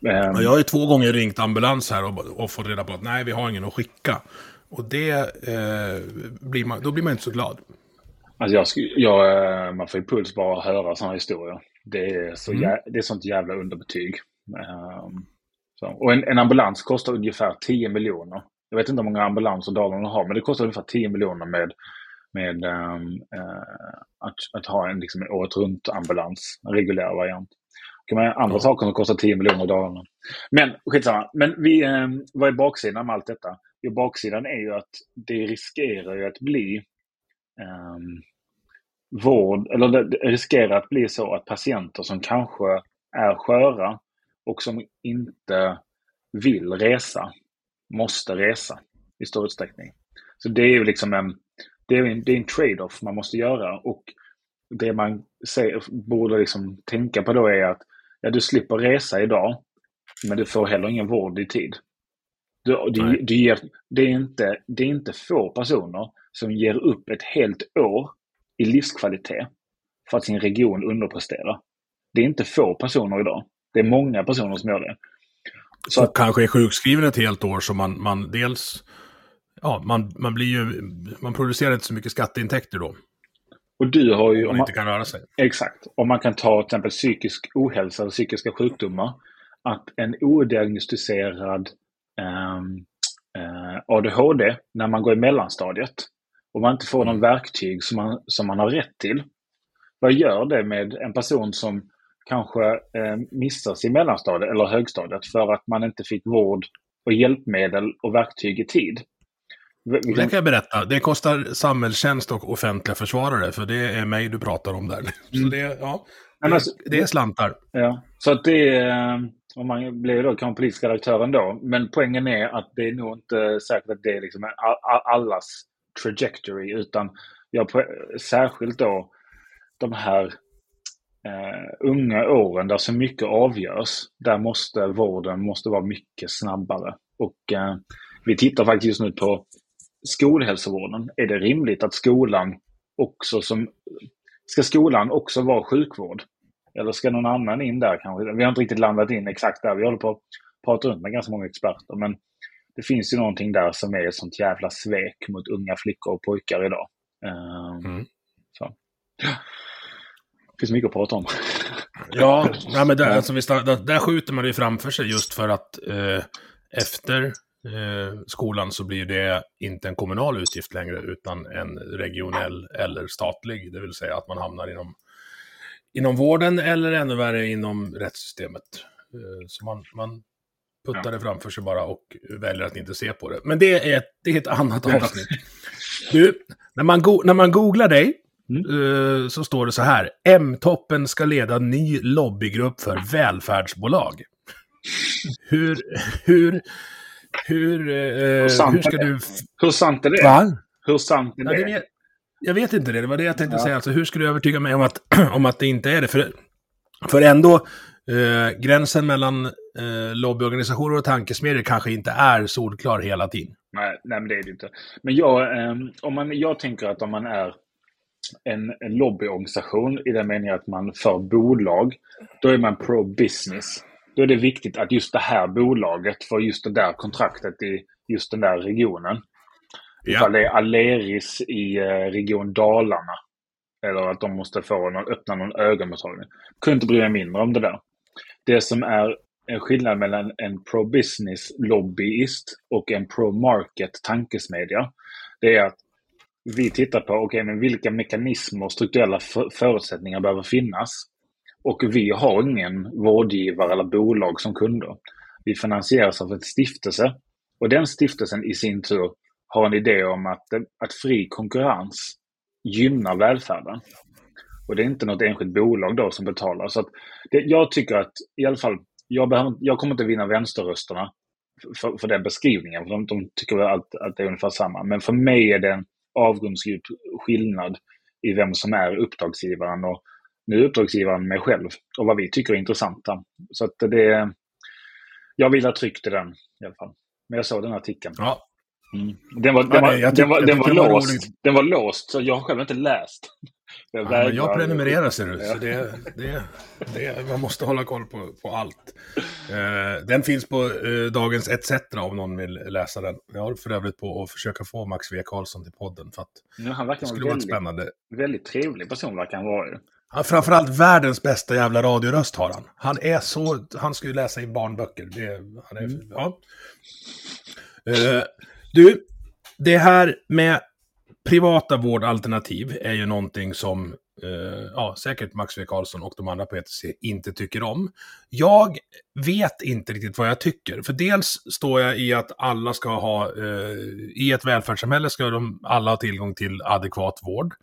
Ja, Jag har ju två gånger ringt ambulans här och, och fått reda på att nej, vi har ingen att skicka. Och det eh, blir man, då blir man inte så glad. Alltså jag, jag, eh, man får ju puls bara att höra sådana historier. Det är, så Mm. jä, det är sånt jävla underbetyg. Ehm, så. Och en, en ambulans kostar ungefär 10 miljoner. Jag vet inte hur många ambulanser Dalarna har, men det kostar ungefär 10 miljoner med, med ehm, eh, att, att ha en, liksom, en året runt ambulans, en reguljär variant. Kan man andra saker som kostar 10 miljoner Dalarna. Men skitsamma. Men vi, eh, vad är baksidan med allt detta? Jo, baksidan är ju att det riskerar ju att bli ehm, vård, eller det riskerar att bli så att patienter som kanske är sköra och som inte vill resa, måste resa i stor utsträckning. Så det är ju liksom en, det är en, det är en trade-off man måste göra och det man säger, borde liksom tänka på då är att ja, du slipper resa idag, men du får heller ingen vård i tid. Du, du, du ger, det, är inte, det är inte få personer som ger upp ett helt år i livskvalitet för att sin region underpresterar. Det är inte få personer idag. Det är många personer som gör det. Så och att, kanske är sjukskriven ett helt år så man, man dels... Ja, man, man blir ju... Man producerar inte så mycket skatteintäkter då. Och du har ju... Om man inte kan röra sig. Exakt. Om man kan ta till exempel psykisk ohälsa eller psykiska sjukdomar. Att en odiagnostiserad ehm, eh, ADHD när man går i mellanstadiet och man inte får någon verktyg som man, som man har rätt till. Vad gör det med en person som kanske eh, missas i mellanstadiet eller högstadiet för att man inte fick vård och hjälpmedel och verktyg i tid? Det kan- kan jag berätta. Det kostar samhällstjänst och offentliga försvarare, för det är mig du pratar om där. Så det, ja, det, alltså- det är slantar. Ja, så att det är, om man blir då kanske politisk redaktör ändå, men poängen är att det är nog inte säkert att det är liksom allas trajectory, utan jag på- särskilt då de här eh, unga åren där så mycket avgörs, där måste vården måste vara mycket snabbare. Och eh, vi tittar faktiskt just nu på skolhälsovården. Är det rimligt att skolan också som... Ska skolan också vara sjukvård? Eller ska någon annan in där kanske? Vi har inte riktigt landat in exakt där. Vi håller på att prata runt med ganska många experter. Men det finns ju någonting där som är ett sånt jävla svek mot unga flickor och pojkar idag. Ehm, Mm. så. Det finns mycket att prata om. Ja, nej, men där, alltså, där skjuter man det ju framför sig just för att eh, efter eh, skolan så blir det inte en kommunal utgift längre utan en regionell eller statlig. Det vill säga att man hamnar inom, inom vården eller ännu värre inom rättssystemet. Eh, så man, man puttar det framför sig bara och väljer att inte se på det. Men det är ett, det är ett annat avsnitt. Du, när man, go- när man googlar dig eh, så står det så här. M-toppen ska leda ny lobbygrupp för välfärdsbolag. Hur, hur, hur, eh, sant hur ska är det? du... Hur sant är det? Va? Hur sant är Ja, det? det vet, jag vet inte det, det var det jag tänkte Ja. säga. Alltså, hur ska du övertyga mig om att, om att det inte är det? För, för ändå, eh, gränsen mellan eh, lobbyorganisationer och tankesmedjor kanske inte är solklar hela tiden. Nej, nej, men det är det inte. Men jag, ehm, om man, jag tänker att om man är en, en lobbyorganisation i den meningen att man för bolag, då är man pro-business. Då är det viktigt att just det här bolaget får just det där kontraktet i just den där regionen. Ifall det är Aleris i eh, Region Dalarna. Eller att de måste få någon, öppna någon ögonmottagning. Kunde inte bry mig mindre om det där. Det som är en skillnad mellan en pro-business lobbyist och en pro-market tankesmedja. Det är att vi tittar på okej, men vilka mekanismer och strukturella för- förutsättningar behöver finnas. Och vi har ingen vårdgivare eller bolag som kunder. Vi finansieras av en stiftelse. Och den stiftelsen i sin tur har en idé om att, att fri konkurrens gynnar välfärden. Och det är inte något enskilt bolag då som betalar. Så att det, jag tycker att i alla fall, jag, behöver, jag kommer inte vinna vänsterrösterna för, för den beskrivningen. För de, de tycker väl att, att det är ungefär samma. Men för mig är det en avgrundsdjup skillnad i vem som är uppdragsgivaren. Och nu är uppdragsgivaren mig själv och vad vi tycker är intressanta. Så att det Jag vill ha tryckt i den i alla fall. Men jag såg den artikeln. Ja, Mm. Den var, den Ja, var, det- jag den var, tyckte- den jag var, tyckte det var låst. roligt. Den var låst, så jag har själv inte läst. Jag, ja jag prenumererar ser du, så Ja. det, det, det, man måste hålla koll på, på allt. Eh, den finns på eh, Dagens ETC om någon vill läsa den. Jag håller för övrigt på att försöka få Max V. Karlsson till podden för att Nu, han det verkar skulle vara vara väldigt, spännande. väldigt trevlig person, verkar han vara. ju. Framförallt världens bästa jävla radioröst har han. Han är så... Han ska ju läsa i barnböcker. Det, han är, ja. Eh, du, det här med privata vårdalternativ är ju någonting som eh, ja, säkert Max V. Karlsson och de andra på ETC inte tycker om. Jag vet inte riktigt vad jag tycker. För dels står jag i att alla ska ha, eh, i ett välfärdssamhälle ska de alla ha tillgång till adekvat vård.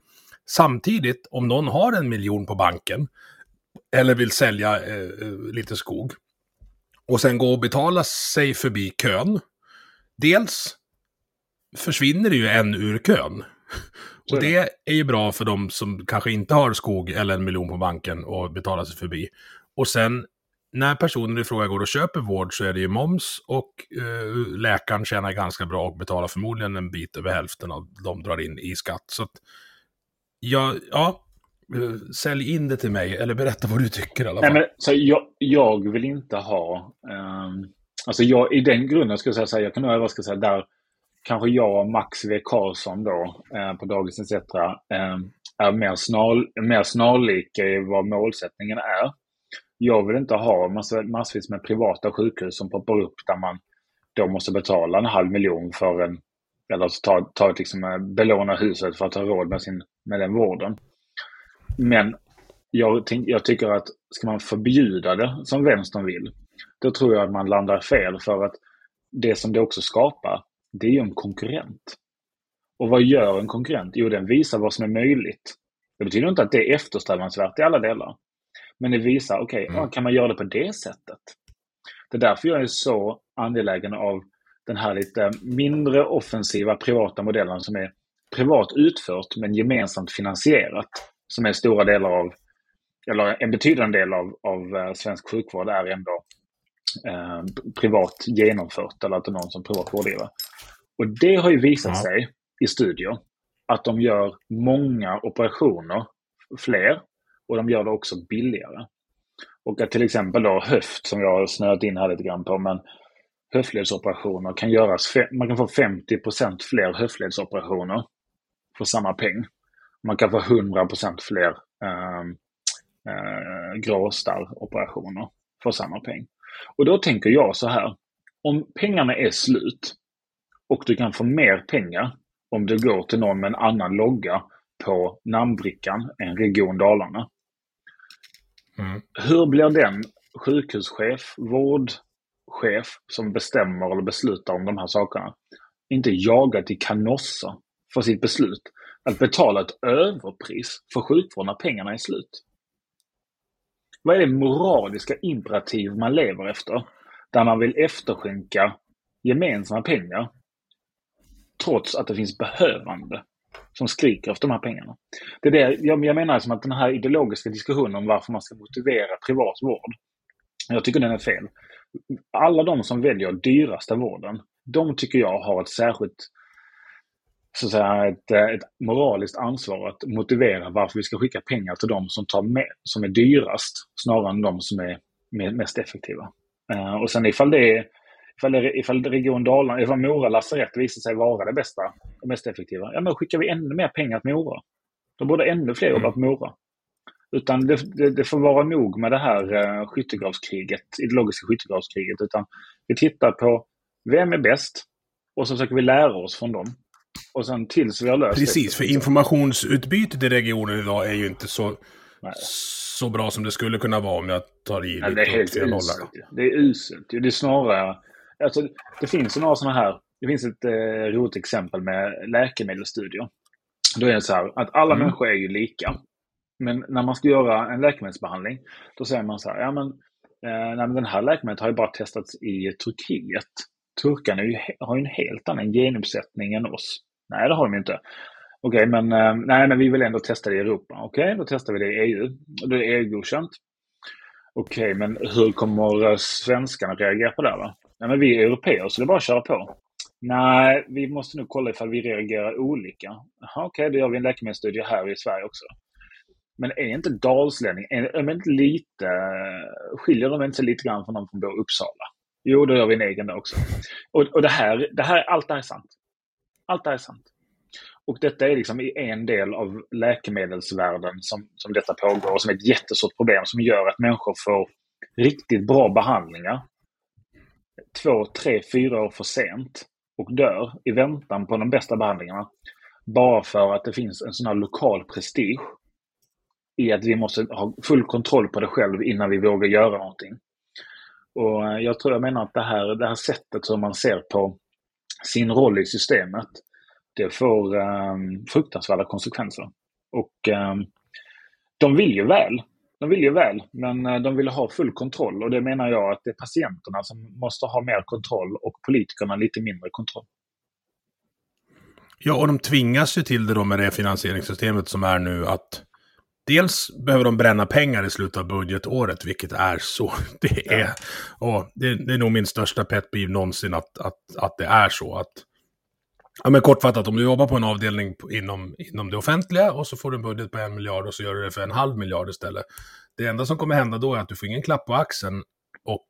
Samtidigt, om någon har en miljon på banken eller vill sälja eh, eh, lite skog och sen gå och betala sig förbi kön. Dels försvinner det ju en ur kön. Och det är ju bra för de som kanske inte har skog eller en miljon på banken och betalar sig förbi. Och sen när personen i fråga går och köper vård så är det ju moms och eh, läkaren tjänar ganska bra och betalar förmodligen en bit över hälften av de drar in i skatt. Så att, ja, ja, eh, sälj in det till mig eller berätta vad du tycker i alla fall. Nej, men, så jag, jag vill inte ha... ehm, alltså jag, I den grunden skulle jag säga jag kan nog vad ska jag säga, där kanske jag och Max V. Karlsson då, eh, på Dagens ETC, eh, är mer, snar, mer snarlika i vad målsättningen är. Jag vill inte ha massa, massvis med privata sjukhus som poppar upp där man då måste betala en halv miljon för en, eller så ta, ta liksom, eh, belåna huset för att ha råd med, sin, med den vården. Men jag, jag tycker att ska man förbjuda det som vänstern vill, då tror jag att man landar fel för att det som det också skapar, det är ju en konkurrent. Och vad gör en konkurrent? Jo, den visar vad som är möjligt. Det betyder inte att det är eftersträvansvärt i alla delar. Men det visar, okej, Mm. ja, kan man göra det på det sättet? Det är därför jag är så angelägen av den här lite mindre offensiva privata modellen som är privat utfört men gemensamt finansierat. Som är stora delar av, eller en betydande del av, av eh, svensk sjukvård är ändå eh, privat genomfört eller att det är någon som privat vårdgivare. Och det har ju visat Ja. sig i studier att de gör många operationer, fler, och de gör det också billigare. Och att till exempel då höft, som jag har snöat in här lite grann på, men höftledsoperationer kan göras, man kan få 50% fler höftledsoperationer för samma peng. Man kan få 100% fler ehm, eh, gråstarroperationer för samma peng. Och då tänker jag så här, om pengarna är slut och du kan få mer pengar om du går till någon med en annan logga på namnbrickan än Region Dalarna. Mm. Hur blir den sjukhuschef, chef som bestämmer eller beslutar om de här sakerna inte jaga till Canossa för sitt beslut att betala ett överpris för sjukvård när pengarna är slut? Vad är det moraliska imperativ man lever efter? Där man vill efterskänka gemensamma pengar trots att det finns behövande som skriker efter de här pengarna. Det är det, jag, jag menar som att den här ideologiska diskussionen om varför man ska motivera privat vård, jag tycker den är fel. Alla de som väljer dyraste vården, de tycker jag har ett särskilt så att säga, ett, eh, ett moraliskt ansvar att motivera varför vi ska skicka pengar till de som, tar med, som är dyrast snarare än de som är mest effektiva. Uh, och sen ifall det är ifall, ifall Region Dalarna, ifall Mora lasarett visar sig vara det bästa och mest effektiva, ja men då skickar vi ännu mer pengar till Mora. Då borde ännu fler jobba på Mora. Utan det, det, det, får vara nog med det här uh, skyttegravskriget, ideologiska skyttegravskriget. Utan vi tittar på vem är bäst och så försöker vi lära oss från dem. Och sen tills vi har löst Precis, det, för informationsutbytet i regionen idag är ju inte så, så bra som det skulle kunna vara om jag tar i lite. det är helt uselt. Det är uselt. Det är snarare Alltså, det finns några sådana här, det finns ett eh, roligt exempel med läkemedelsstudier. Då är det så här att alla mm. människor är ju lika. Men när man ska göra en läkemedelsbehandling, då säger man så här, ja men, eh, nej, men den här läkemedlet har ju bara testats i Turkiet. Turkarna ju, har ju en helt annan genuppsättning än oss. Nej, det har de inte. Okej, okay, men, eh, nej, men vi vill ändå testa det i Europa. Okej, okay, då testar vi det i EU. Då är det EU-godkänt. Okej, okay, men hur kommer eh, svenskarna reagera på det? Va? Nej, men vi är europeer så det är bara att köra på. Nej, vi måste nog kolla ifall vi reagerar olika. Okej, okay, då gör vi en läkemedelsstudie här i Sverige också. Men är inte dalslänning, är, är inte lite, eh, skiljer de inte sig lite grann från de som bor i Uppsala? Jo, då gör vi en egen också. Och, och det här, det här, allt det här är sant. Allt det här är sant. Och detta är liksom i en del av läkemedelsvärlden som, som detta pågår och som är ett jättestort problem som gör att människor får riktigt bra behandlingar två, tre, fyra år för sent och dör i väntan på de bästa behandlingarna. Bara för att det finns en sån här lokal prestige i att vi måste ha full kontroll på det själv innan vi vågar göra någonting. Och eh, jag tror jag menar att det här, det här sättet som man ser på sin roll i systemet, det får um, fruktansvärda konsekvenser. Och um, de vill ju väl. De vill ju väl, men eh, de vill ha full kontroll och det menar jag att det är patienterna som måste ha mer kontroll och politikerna lite mindre kontroll. Ja, och de tvingas ju till det då med det finansieringssystemet som är nu att dels behöver de bränna pengar i slutet av budgetåret, vilket är så. Det är, ja. och det, det, är nog min största pet någonsin att, att, att det är så. att Ja, men kortfattat, om du jobbar på en avdelning inom, inom det offentliga och så får du en budget på en miljard och så gör du det för en halv miljard istället. Det enda som kommer hända då är att du får ingen klapp på axeln och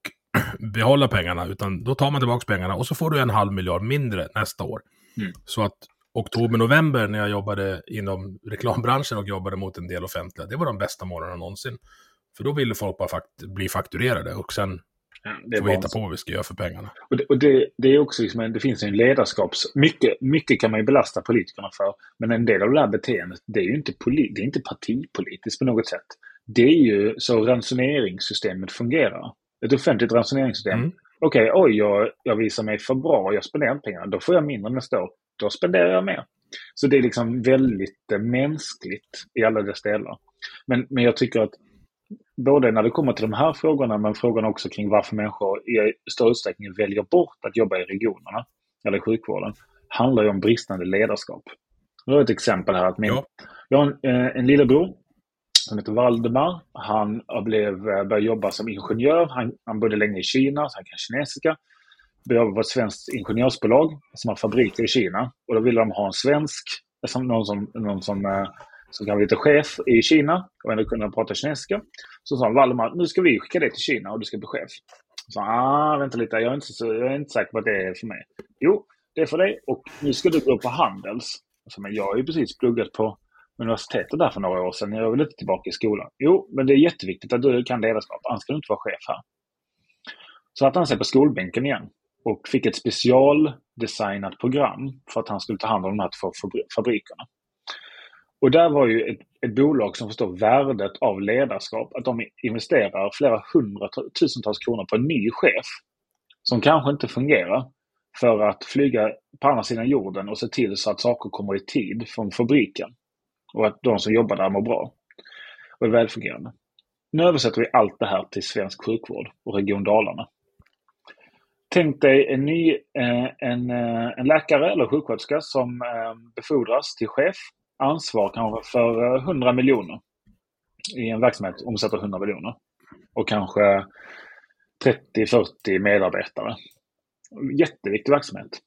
behålla pengarna, utan då tar man tillbaka pengarna och så får du en halv miljard mindre nästa år. Mm. Så att oktober-november när jag jobbade inom reklambranschen och jobbade mot en del offentliga, det var de bästa månaderna någonsin. För då ville folk bara fakt bli fakturerade och sen det får vi hitta på vad vi ska göra för pengarna. Och det, och det, det är också liksom, det finns en ledarskaps... Mycket, mycket kan man ju belasta politikerna för. Men en del av det här beteendet, det är ju inte, poli, det är inte partipolitiskt på något sätt. Det är ju så ransoneringssystemet fungerar. Ett offentligt ransoneringssystem. Mm. Okej, okay, oj, jag, jag visar mig för bra, jag spenderar pengarna. Då får jag mindre nästa år. Då spenderar jag mer. Så det är liksom väldigt eh, mänskligt i alla dess delar. Men, men jag tycker att både när det kommer till de här frågorna men frågorna också kring varför människor i större utsträckning väljer bort att jobba i regionerna eller i sjukvården handlar ju om bristande ledarskap. Jag har ett exempel här. Att min, ja. Jag har en, eh, en lillebror som heter Valdemar. Han blev, eh, började jobba som ingenjör. Han, han bodde länge i Kina, så han kan kinesiska behöver vara ett svenskt ingenjörsbolag som har fabriker i Kina. Och då ville de ha en svensk, som, någon som, någon som eh, som kan vara lite chef i Kina och ändå kunna prata kinesiska. Så sa Valdemar, nu ska vi skicka dig till Kina och du ska bli chef. Så ah, vänta lite, jag är, inte så, jag är inte säker på att det är för mig. Jo, det är för dig och nu ska du gå på Handels. Så, men jag har ju precis pluggat på universitetet där för några år sedan. Jag vill inte tillbaka i skolan. Jo, men det är jätteviktigt att du kan ledarskap, annars kan du inte vara chef här. Så att han sig på skolbänken igen och fick ett specialdesignat program för att han skulle ta hand om de här två fabrikerna. Och där var ju ett, ett bolag som förstår värdet av ledarskap, att de investerar flera hundratusentals kronor på en ny chef som kanske inte fungerar för att flyga på andra sidan jorden och se till så att saker kommer i tid från fabriken. Och att de som jobbar där mår bra och är välfungerande. Nu översätter vi allt det här till svensk sjukvård och Region Dalarna. Tänk dig en, ny, eh, en, eh, en läkare eller sjuksköterska som eh, befordras till chef. Ansvar kanske för 100 miljoner. I en verksamhet omsätter 100 miljoner. Och kanske 30-40 medarbetare. Jätteviktig verksamhet.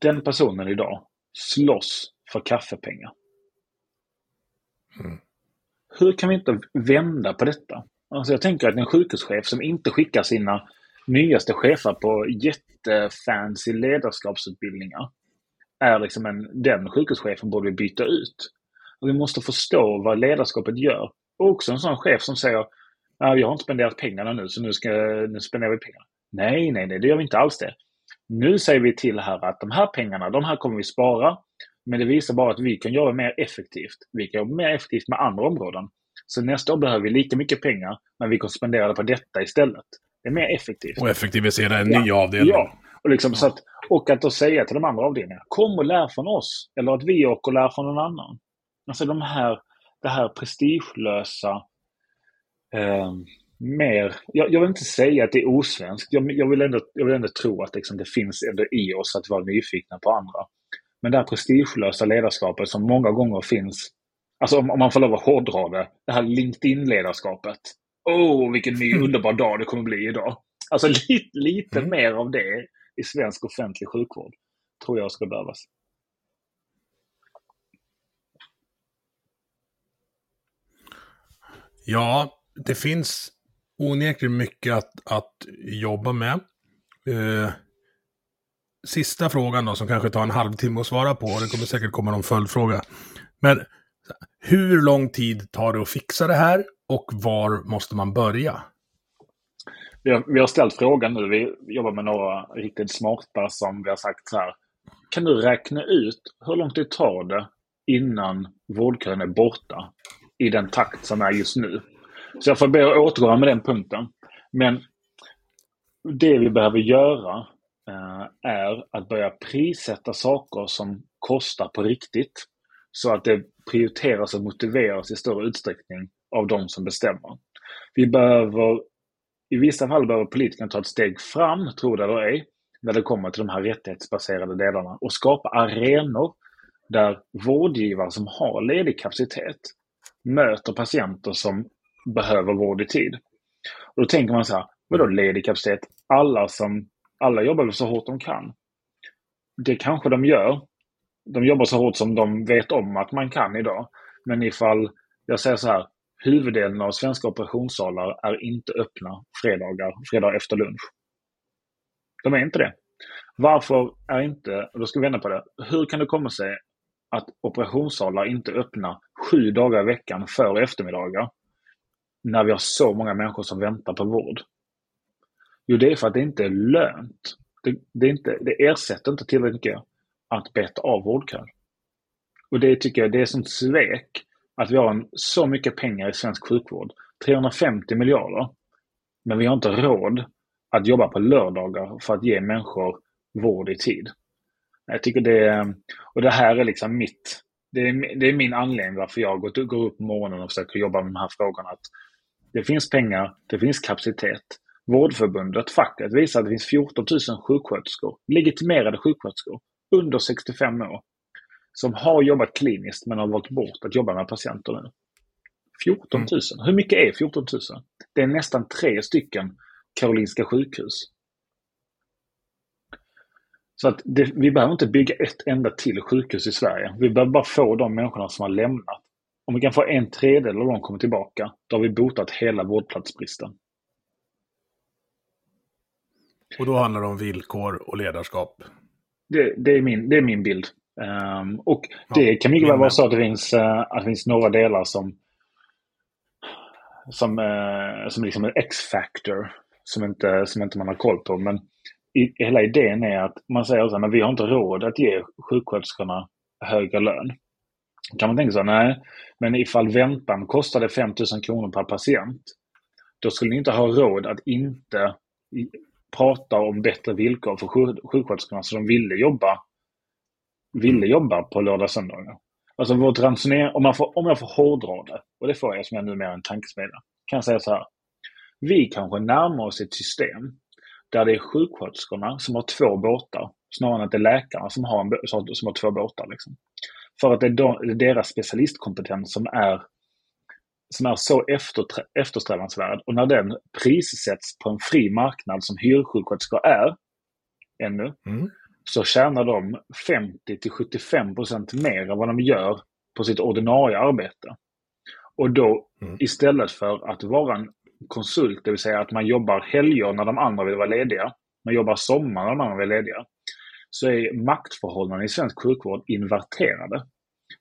Den personen idag slåss för kaffepengar. Mm. Hur kan vi inte vända på detta? Alltså jag tänker att en sjukhuschef som inte skickar sina nyaste chefer på jättefancy ledarskapsutbildningar är liksom en, den sjukhuschefen borde vi byta ut. Och vi måste förstå vad ledarskapet gör. Och också en sån chef som säger jag har inte spenderat pengarna nu så nu, ska, nu spenderar vi pengarna. Nej, nej, nej, det gör vi inte alls det. Nu säger vi till här att de här pengarna, de här kommer vi spara. Men det visar bara att vi kan göra mer effektivt. Vi kan jobba mer effektivt med andra områden. Så nästa år behöver vi lika mycket pengar, men vi kan spendera det på detta istället. Det är mer effektivt. Och effektivisera en ja. ny avdelning. Ja, och, liksom, så att, och att då säga till de andra avdelningarna, kom och lär från oss. Eller att vi åker och lär från någon annan. Alltså de här, det här prestigelösa, eh, mer, jag, jag, vill inte säga att det är osvenskt. Jag, jag, vill, ändå, jag vill ändå tro att liksom, det finns ändå i oss att vara nyfikna på andra. Men det här prestigelösa ledarskapet som många gånger finns, alltså om, om man får lov att hårdra det, det här LinkedIn-ledarskapet. Oh, vilken ny mm. underbar dag det kommer bli idag. Alltså lite, lite mm. mer av det i svensk offentlig sjukvård tror jag ska behövas. Ja, det finns onekligen mycket att, att jobba med. Eh, sista frågan då, som kanske tar en halvtimme att svara på. Det kommer säkert komma någon följdfråga. Men hur lång tid tar det att fixa det här och var måste man börja? Vi har, vi har ställt frågan nu. Vi jobbar med några riktigt smarta som vi har sagt så här. Kan du räkna ut hur lång tid tar det innan vårdkön är borta i den takt som är just nu? Så jag får be att återkomma med den punkten. Men det vi behöver göra eh, är att börja prissätta saker som kostar på riktigt. Så att det prioriteras och motiveras i större utsträckning av de som bestämmer. Vi behöver, i vissa fall behöver politikerna ta ett steg fram, tro det eller ej, när det kommer till de här rättighetsbaserade delarna och skapa arenor där vårdgivare som har ledig kapacitet möter patienter som behöver vård i tid. Och då tänker man så här, vadå ledig kapacitet? Alla, som, alla jobbar väl så hårt de kan? Det kanske de gör. De jobbar så hårt som de vet om att man kan idag. Men ifall, jag säger så här, huvuddelen av svenska operationssalar är inte öppna fredagar, fredag efter lunch. De är inte det. Varför är inte, och då ska vi vända på det, hur kan det komma sig att operationssalar inte är öppna sju dagar i veckan för eftermiddagar när vi har så många människor som väntar på vård? Jo, det är för att det inte är lönt. Det, det, är inte, det ersätter inte tillräckligt mycket att beta av vårdkön. Och det tycker jag det är som svek att vi har en, så mycket pengar i svensk sjukvård. 350 miljarder. Men vi har inte råd att jobba på lördagar för att ge människor vård i tid. Jag tycker det, och det här är liksom mitt, det är, det är min anledning varför jag går, går upp på morgonen och försöker jobba med de här frågorna. Att det finns pengar, det finns kapacitet. Vårdförbundet, facket, visar att det finns 14 000 sjuksköterskor, legitimerade sjuksköterskor, under 65 år, som har jobbat kliniskt men har valt bort att jobba med patienter nu. 14 000. Mm. Hur mycket är 14 000? Det är nästan tre stycken Karolinska sjukhus. Så att det, vi behöver inte bygga ett enda till sjukhus i Sverige. Vi behöver bara få de människorna som har lämnat om vi kan få en tredjedel av dem kommer tillbaka, då har vi botat hela vårdplatsbristen. Och då handlar det om villkor och ledarskap? Det, det är, min, det är min bild. Um, och det ja, kan mycket väl vara så att det, finns, uh, att det finns några delar som som, uh, som liksom en X-factor som inte, som inte man har koll på. Men i, hela idén är att man säger att vi har inte råd att ge sjuksköterskorna högre lön. kan man tänka sig, nej, men ifall väntan kostade 5 000 kronor per patient, då skulle ni inte ha råd att inte prata om bättre villkor för sjuksköterskorna så de ville jobba, ville jobba på lördag och söndagar. Alltså vårt ransoner, om, man får, om jag får hårdra det, och det får jag som jag numera är en tankesmedja, kan jag säga så här. Vi kanske närmar oss ett system där det är sjuksköterskorna som har två båtar, snarare än att det är läkarna som har, en, som har två båtar. Liksom. För att det är, de, det är deras specialistkompetens som är, som är så efter, eftersträvansvärd. Och när den prissätts på en fri marknad som hyrsjuksköterskor är, ännu, mm så tjänar de 50 75% mer än vad de gör på sitt ordinarie arbete. Och då mm. istället för att vara en konsult, det vill säga att man jobbar helger när de andra vill vara lediga, man jobbar sommar när de andra vill vara lediga, så är maktförhållandena i svensk sjukvård inverterade.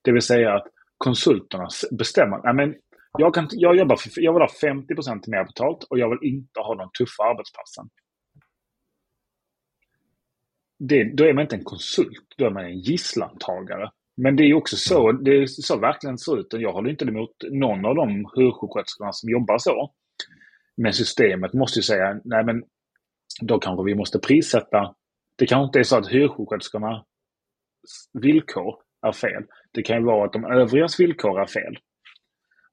Det vill säga att konsulterna bestämmer, nej men jag, kan, jag, jobbar för, jag vill ha 50% mer betalt och jag vill inte ha de tuffa arbetspassen. Det, då är man inte en konsult, då är man en gisslantagare. Men det är också så, det är så verkligen ser ut. Jag håller inte emot någon av de hursjuksköterskorna som jobbar så. Men systemet måste ju säga, nej men då kanske vi måste prissätta. Det kanske inte är så att hyrsjuksköterskornas villkor är fel. Det kan ju vara att de övrigas villkor är fel.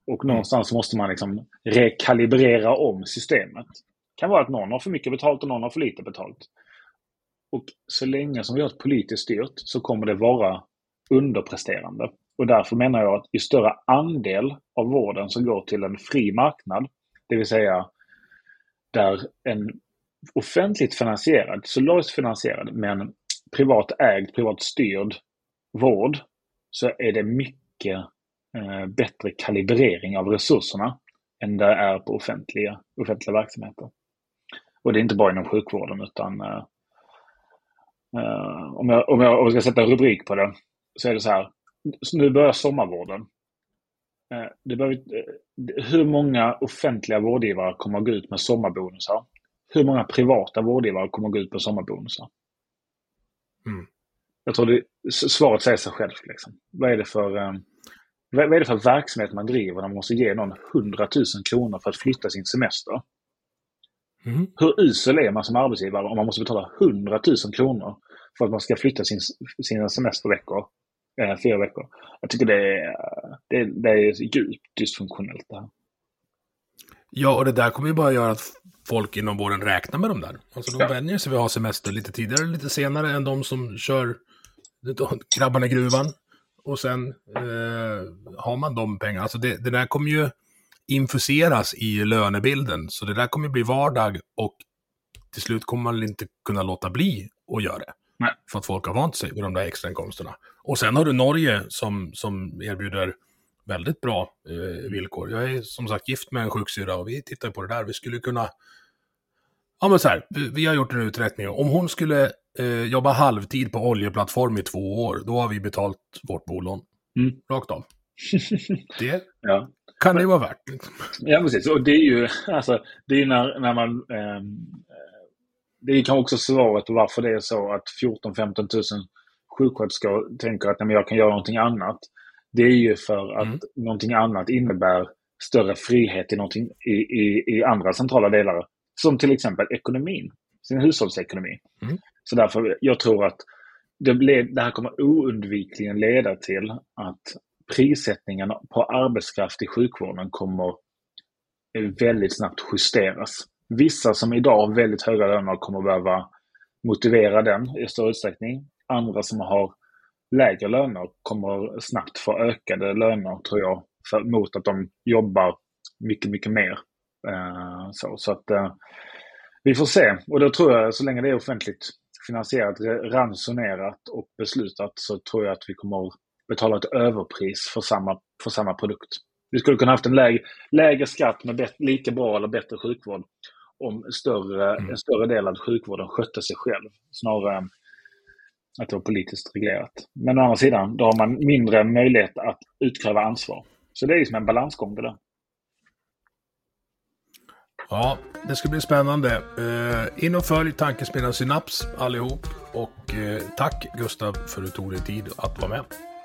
Och mm. någonstans måste man liksom rekalibrera om systemet. Det kan vara att någon har för mycket betalt och någon har för lite betalt. Och så länge som vi har ett politiskt styrt så kommer det vara underpresterande. Och därför menar jag att ju större andel av vården som går till en fri marknad, det vill säga där en offentligt finansierad, solidariskt finansierad, men privat ägd, privat styrd vård så är det mycket eh, bättre kalibrering av resurserna än det är på offentliga, offentliga verksamheter. Och det är inte bara inom sjukvården utan eh, uh, om, jag, om, jag, om jag ska sätta rubrik på det så är det så här. Nu börjar sommarvården. Uh, det börjar, hur många offentliga vårdgivare kommer att gå ut med sommarbonusar? Hur många privata vårdgivare kommer att gå ut med sommarbonusar? Mm. Jag tror det, svaret säger sig själv. Liksom. Vad, är det för, vad är det för verksamhet man driver när man måste ge någon 100 000 kronor för att flytta sin semester? Mm. Hur usel är man som arbetsgivare om man måste betala 100 000 kronor för att man ska flytta sin, sina semesterveckor, eh, fyra veckor? Jag tycker det är, det, det är djupt dysfunktionellt det här. Ja, och det där kommer ju bara göra att folk inom vården räknar med de där. Alltså de ja. vänjer sig vid att ha semester lite tidigare, lite senare än de som kör grabbarna i gruvan. Och sen eh, har man de pengarna. Alltså det, det där kommer ju infuseras i lönebilden. Så det där kommer bli vardag och till slut kommer man inte kunna låta bli att göra det. Nej. För att folk har vant sig vid de där extrainkomsterna. Och sen har du Norge som, som erbjuder väldigt bra eh, villkor. Jag är som sagt gift med en sjuksyra och vi tittar på det där. Vi skulle kunna... Ja men så här, vi, vi har gjort en uträkning. Om hon skulle eh, jobba halvtid på oljeplattform i två år, då har vi betalt vårt bolån. Mm. Rakt av. Det ja. kan det vara värt. Ja, precis. Och det är ju alltså, det är när, när man... Eh, det kan också svaret på varför det är så att 14-15 000 sjuksköterskor tänker att nej, men jag kan göra någonting annat. Det är ju för att mm. någonting annat innebär större frihet i, någonting, i, i, i andra centrala delar. Som till exempel ekonomin, sin hushållsekonomi. Mm. Så därför, jag tror att det, led, det här kommer oundvikligen leda till att prissättningen på arbetskraft i sjukvården kommer väldigt snabbt justeras. Vissa som idag har väldigt höga löner kommer behöva motivera den i större utsträckning. Andra som har lägre löner kommer snabbt få ökade löner, tror jag, för, mot att de jobbar mycket, mycket mer. Uh, så så att, uh, vi får se. Och då tror jag, så länge det är offentligt finansierat, ransonerat och beslutat, så tror jag att vi kommer betala ett överpris för samma, för samma produkt. Vi skulle kunna haft en lägre, lägre skatt med bet, lika bra eller bättre sjukvård om större, mm. en större del av sjukvården skötte sig själv. Snarare att det var politiskt reglerat. Men å andra sidan, då har man mindre möjlighet att utkräva ansvar. Så det är liksom en balansgång det där. Ja, det ska bli spännande. Uh, in och följ Tankesmedjan Synaps allihop. Och uh, tack Gustav för att du tog dig tid att vara med.